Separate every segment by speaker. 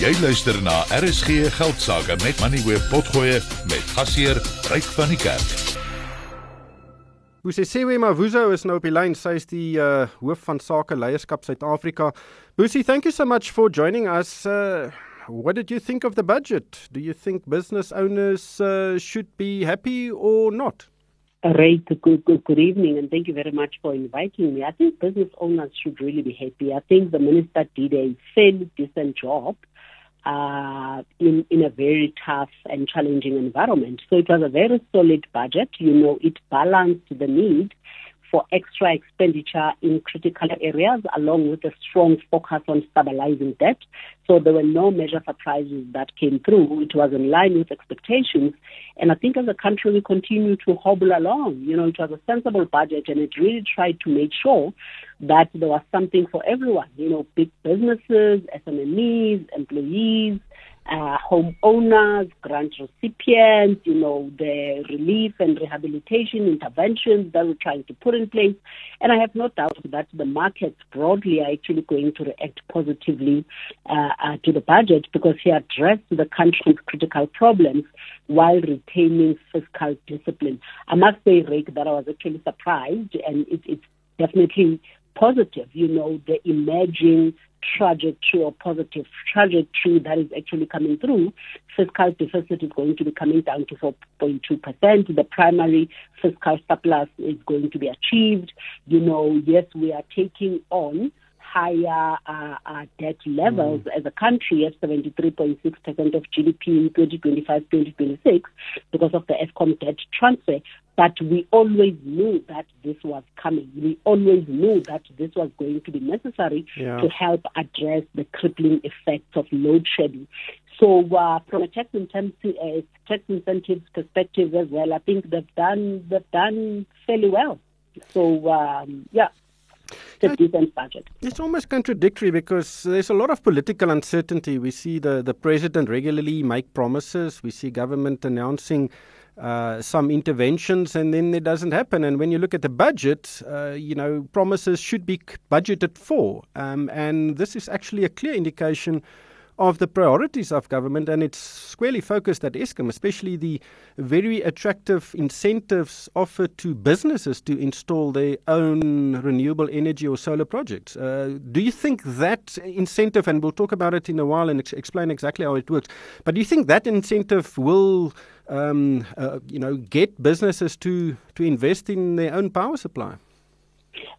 Speaker 1: Jy luister na RSG Geldsaake met Money Web Potgoe met gasheer Ryk van die Kerk.
Speaker 2: Busisewe Mavuzo is nou op die lyn. Sy is die uh, hoof van sake leierskap Suid-Afrika. Busi, thank you so much for joining us. Uh, what did you think of the budget? Do you think business owners uh, should be happy or not?
Speaker 3: Right. Good, good, good evening, and thank you very much for inviting me. I think business owners should really be happy. I think the minister did a fairly decent job uh, in, in a very tough and challenging environment. So it was a very solid budget. You know, it balanced the need for extra expenditure in critical areas, along with a strong focus on stabilizing debt. So there were no major surprises that came through. It was in line with expectations. And I think as a country, we continue to hobble along. You know, it was a sensible budget and it really tried to make sure that there was something for everyone. You know, big businesses, SMEs, employees, uh, homeowners, grant recipients, you know, the relief and rehabilitation interventions that we're trying to put in place. And I have no doubt that the markets broadly are actually going to react positively uh, uh, to the budget because he addressed the country's critical problems while retaining fiscal discipline. I must say, Rick, that I was actually surprised and it, it's definitely positive, you know, the emerging trajectory or positive trajectory that is actually coming through, fiscal deficit is going to be coming down to 4.2%. The primary fiscal surplus is going to be achieved. You know, yes, we are taking on higher uh, uh, debt levels mm. as a country at 73.6% of GDP in 2025-2026 because of the Eskom debt transfer. But we always knew that this was coming. We always knew that this was going to be necessary yeah. to help address the crippling effects of load shedding. So, uh, from a tax incentives, uh, tax incentives perspective as well, I think they've done they've done fairly well. So, um, yeah, it's a decent budget.
Speaker 2: It's almost contradictory because there's a lot of political uncertainty. We see the, the president regularly make promises. We see government announcing uh, some interventions and then it doesn't happen. And when you look at the budget, uh, you know, promises should be budgeted for. Um, and this is actually a clear indication of the priorities of government, and it's squarely focused at Eskom, especially the very attractive incentives offered to businesses to install their own renewable energy or solar projects. Uh, do you think that incentive, and we'll talk about it in a while and ex- explain exactly how it works, but do you think that incentive will, um, uh, you know, get businesses to to invest in their own power supply?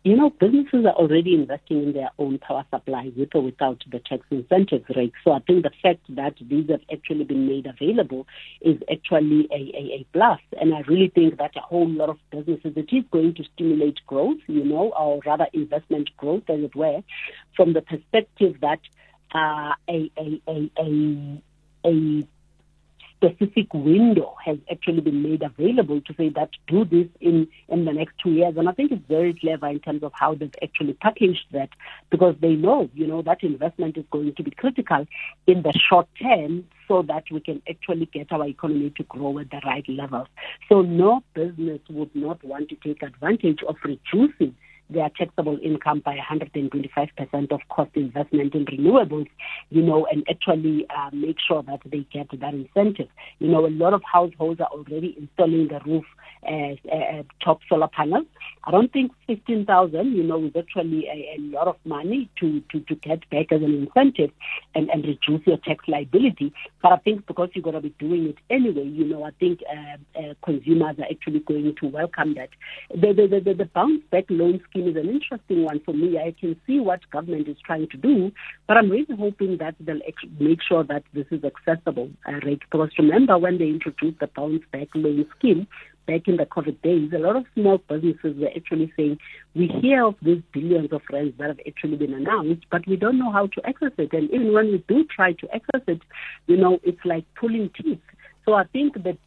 Speaker 3: You know, businesses are already investing in their own power supply with or without the tax incentives rate. So I think the fact that these have actually been made available is actually a, a, a plus. And I really think that a whole lot of businesses, it is going to stimulate growth, you know, or rather investment growth, as it were, from the perspective that uh, a, a, a, a, a specific window has actually been made available to say that do this in, in the next two years. And I think it's very clever in terms of how they've actually packaged that because they know, you know, that investment is going to be critical in the short term so that we can actually get our economy to grow at the right levels. So no business would not want to take advantage of reducing their taxable income by 125% of cost investment in renewables, you know, and actually uh, make sure that they get that incentive. You know, a lot of households are already installing the roof uh, uh, top solar panels. I don't think 15,000, you know, is actually a, a, lot of money to, to, to get back as an incentive and, and reduce your tax liability. But I think because you're going to be doing it anyway, you know, I think uh, uh, consumers are actually going to welcome that. The, the, the, the bounce back loan scheme is an interesting one for me. I can see what government is trying to do, but I'm really hoping that they'll make sure that this is accessible. Uh, right? Because remember when they introduced the bounce back loan scheme, back in the COVID days, a lot of small businesses were actually saying, we hear of these billions of rands that have actually been announced, but we don't know how to access it. And even when we do try to access it, you know, it's like pulling teeth. So I think that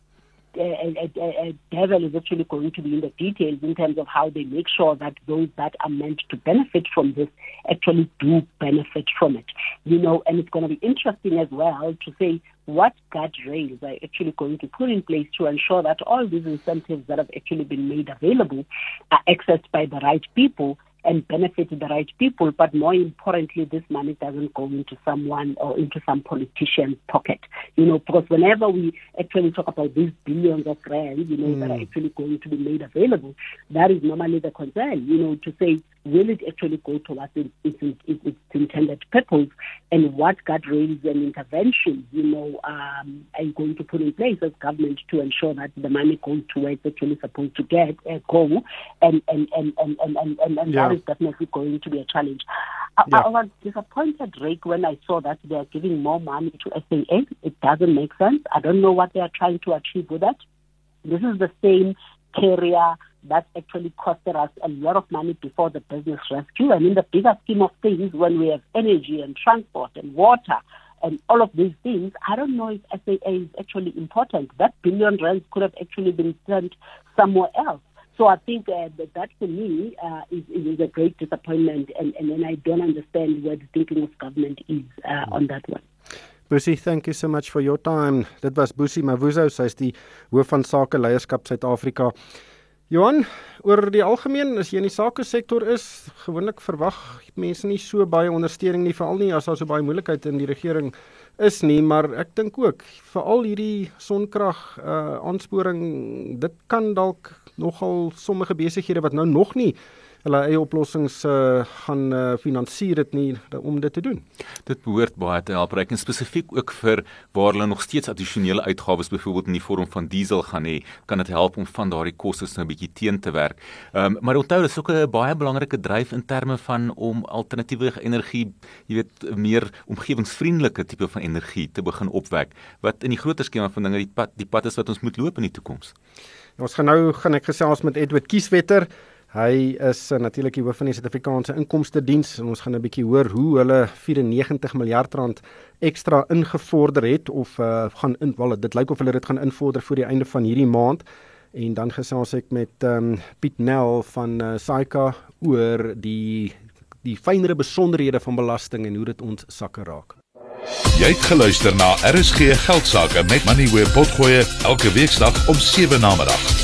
Speaker 3: a, a, a devil is actually going to be in the details in terms of how they make sure that those that are meant to benefit from this actually do benefit from it. You know, and it's going to be interesting as well to say what guardrails are actually going to put in place to ensure that all these incentives that have actually been made available are accessed by the right people and benefit the right people. But more importantly, this money doesn't go into someone or into some politician's pocket. You know, because whenever we actually talk about these billions of rands, you know, mm. that are hmm. actually going to be made available, that is normally the concern. You know, to say will it actually go towards its, its, its intended purpose and what guardrails and interventions, you know, um, are you going to put in place as government to ensure that the money goes to where it's actually supposed to get uh, go and and and and and, and, and, and yeah. that is definitely going to be a challenge. I, yeah. I was disappointed, Rick, when I saw that they are giving more money to SAA. It doesn't make sense. I don't know what they are trying to achieve with that. This is the same carrier that actually costed us a lot of money before the business rescue. And in the bigger scheme of things, when we have energy and transport and water and all of these things, I don't know if SAA is actually important. That billion rands could have actually been spent somewhere else. So I think uh, that, that for me uh, is, is a great disappointment, and, and then I don't understand where the thinking of government is uh, on that one.
Speaker 2: Busi, thank you so much for your time. Dit was Busi Mavuso, sy is die hoof van sake leierskap Suid-Afrika. Johan, oor die algemeen as jy in die sake sektor is, gewoonlik verwag mense nie so baie ondersteuning nie, veral nie as daar so baie moeilikheid in die regering is nie, maar ek dink ook veral hierdie sonkrag uh aansporing, dit kan dalk nogal sommige besighede wat nou nog nie hulle eie oplossings uh, gaan uh, finansier dit nie om dit te doen.
Speaker 4: Dit behoort baie te help reken spesifiek ook vir waar hulle nog steeds addisionele uitgawes byvoorbeeld in die vorm van diesel gaan hê, kan dit help om van daardie kostes nou 'n bietjie teen te werk. Ehm um, maar onthou dis ook 'n baie belangrike dryf in terme van om alternatiewe energie, jy weet, meer omgewingsvriendelike tipe van energie te begin opwek wat in die groter skema van dinge die pad die pad is wat ons moet loop in die toekoms.
Speaker 2: Ons gaan nou gaan ek gesels met Edward Kieswetter. Hy is uh, natuurlik die hoof van die Suid-Afrikaanse Inkomste Diens en ons gaan 'n bietjie hoor hoe hulle 94 miljard rand ekstra ingevorder het of uh, gaan in wel dit lyk of hulle dit gaan invorder voor die einde van hierdie maand en dan gesels ek met um, Piet Nel van uh, Saika oor die die fynere besonderhede van belasting en hoe dit ons sakke raak.
Speaker 1: Jy het geluister na RSG Geldsaake met Money where potgoe elke weeksdag om 7 na middag.